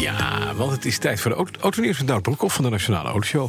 Ja, want het is tijd voor de auto- autonieuws met Nout Broekhoff van de Nationale Autoshow.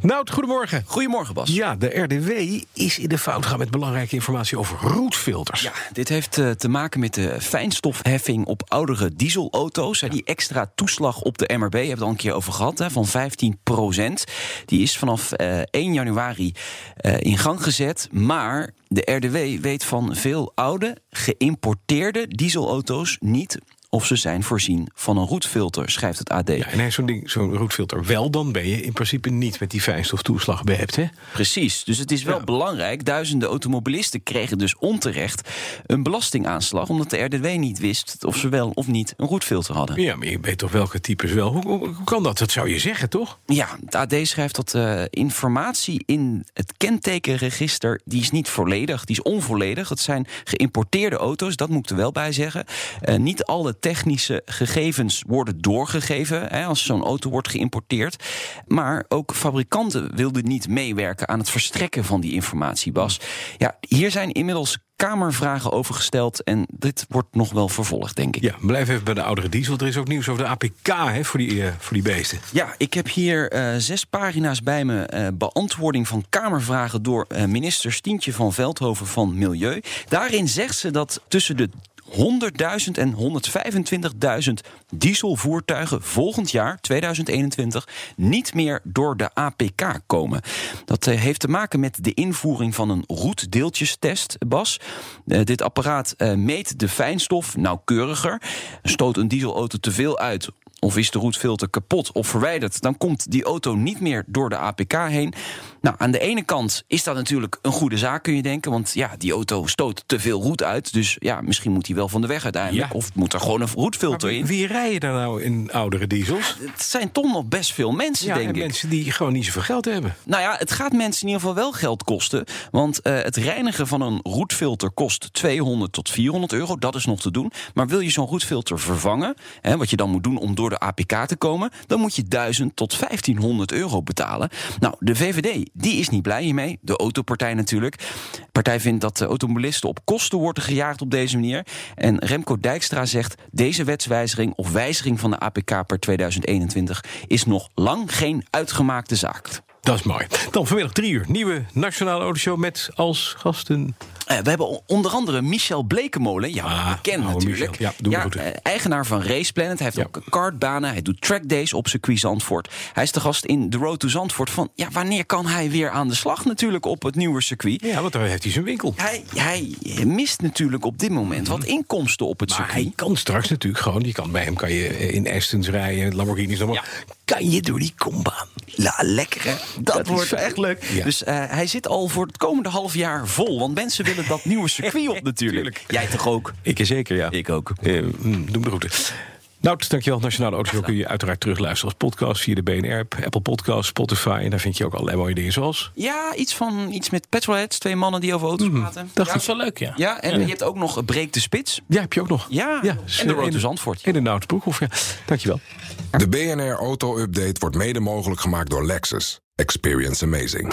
Nout, goedemorgen. Goedemorgen, Bas. Ja, de RDW is in de fout gaan met belangrijke informatie over roetfilters. Ja, dit heeft eh, te maken met de fijnstofheffing op oudere dieselauto's. Die extra toeslag op de MRB, hebben we het al een keer over gehad, hè, van 15% Die is vanaf eh, 1 januari eh, in gang gezet. Maar de RDW weet van veel oude, geïmporteerde dieselauto's niet of ze zijn voorzien van een roetfilter, schrijft het AD. Ja, en zo'n ding, zo'n roetfilter wel, dan ben je in principe niet met die fijnstoftoeslag behept, hè? Precies, dus het is wel Ja. belangrijk. Duizenden automobilisten kregen dus onterecht een belastingaanslag... omdat de RDW niet wist of ze wel of niet een roetfilter hadden. Ja, maar je weet toch welke types wel. Hoe, hoe, hoe kan dat? Dat zou je zeggen, toch? Ja, het AD schrijft dat eh, informatie in het kentekenregister... die is niet volledig, die is onvolledig. Dat zijn geïmporteerde auto's, dat moet ik er wel bij zeggen. Eh, niet alle technische gegevens worden doorgegeven... Hè, als zo'n auto wordt geïmporteerd. Maar ook fabrikanten wilden niet meewerken... aan het verstrekken van die informatie, Bas. Ja, hier zijn inmiddels kamervragen over gesteld... en dit wordt nog wel vervolgd, denk ik. Ja, blijf even bij de oudere diesel. Er is ook nieuws over de APK hè, voor, die, eh, voor die beesten. Ja, ik heb hier eh, zes pagina's bij me. eh, beantwoording van Kamervragen door minister Stientje van Veldhoven van Milieu. Daarin zegt ze dat tussen de 100.000 en 125.000 dieselvoertuigen volgend jaar, 2021, niet meer door de APK komen. Dat eh, heeft te maken met de invoering van een roetdeeltjestest, Bas. Eh, dit apparaat eh, meet de fijnstof nauwkeuriger. Stoot een dieselauto te veel uit of is de roetfilter kapot of verwijderd, dan komt die auto niet meer door de APK heen. Nou, aan de ene kant is dat natuurlijk een goede zaak, kun je denken. Want ja, die auto stoot te veel roet uit. Dus ja, misschien moet hij wel van de weg uiteindelijk. Ja. Of moet er gewoon een roetfilter in. wie rijden daar nou in oudere diesels? Het zijn toch nog best veel mensen, Ja, denk en ik. mensen die gewoon niet zoveel geld hebben. Nou ja, het gaat mensen in ieder geval wel geld kosten. Want eh, het reinigen van een roetfilter kost 200 tot 400 euro. Dat is nog te doen. Maar wil je zo'n roetfilter vervangen, hè, wat je dan moet doen om door de APK te komen, dan moet je 1000 tot 1500 euro betalen. Nou, de VVD die is niet blij hiermee. De autopartij natuurlijk. De partij vindt dat de automobilisten op kosten worden gejaagd op deze manier. En Remco Dijkstra zegt: deze wetswijziging of wijziging van de APK per 2021 is nog lang geen uitgemaakte zaak. Dat is mooi. Dan vanmiddag drie uur. Nieuwe Nationale Autoshow met als gasten... Eh, we hebben onder andere Michel Blekemolen, ja, Ah, bekend oude natuurlijk. Michel. Ja, goed. eh, eigenaar van Race Planet. Hij heeft Ja. ook kartbanen, hij doet trackdays op circuit Zandvoort. Hij is de gast in The Road to Zandvoort van... ja, wanneer kan hij weer aan de slag natuurlijk op het nieuwe circuit? Ja, want daar heeft hij zijn winkel. Hij, hij mist natuurlijk op dit moment wat inkomsten op het. Maar circuit. hij kan straks natuurlijk gewoon... Je kan, bij hem kan je in Astons rijden, Lamborghinis... Ja. kan je door die kombaan. Ja, lekker hè. Dat, wordt echt leuk. Ja. Dus eh, hij zit al voor het komende half jaar vol. Want mensen willen dat nieuwe circuit op natuurlijk. Tuurlijk. Jij toch ook? Ik zeker, ja. Ik ook. Eh, mm, doe me de groeten. Nou, dankjewel. Nationale Autoshow kun je uiteraard terugluisteren als podcast... via de BNR, Apple Podcast, Spotify. En daar vind je ook allerlei mooie dingen zoals... Ja, iets van iets met petrolheads. Twee mannen die over auto's praten. Mhm. dacht ja. ik. wel leuk, ja. Ja, en je hebt ook nog Breek de Spits. Ja, heb je ook nog. Ja, en de Road to Zandvoort. En de Nout Broekhoff, ja. Dankjewel. De BNR Auto Update wordt mede mogelijk gemaakt door Lexus. Experience amazing.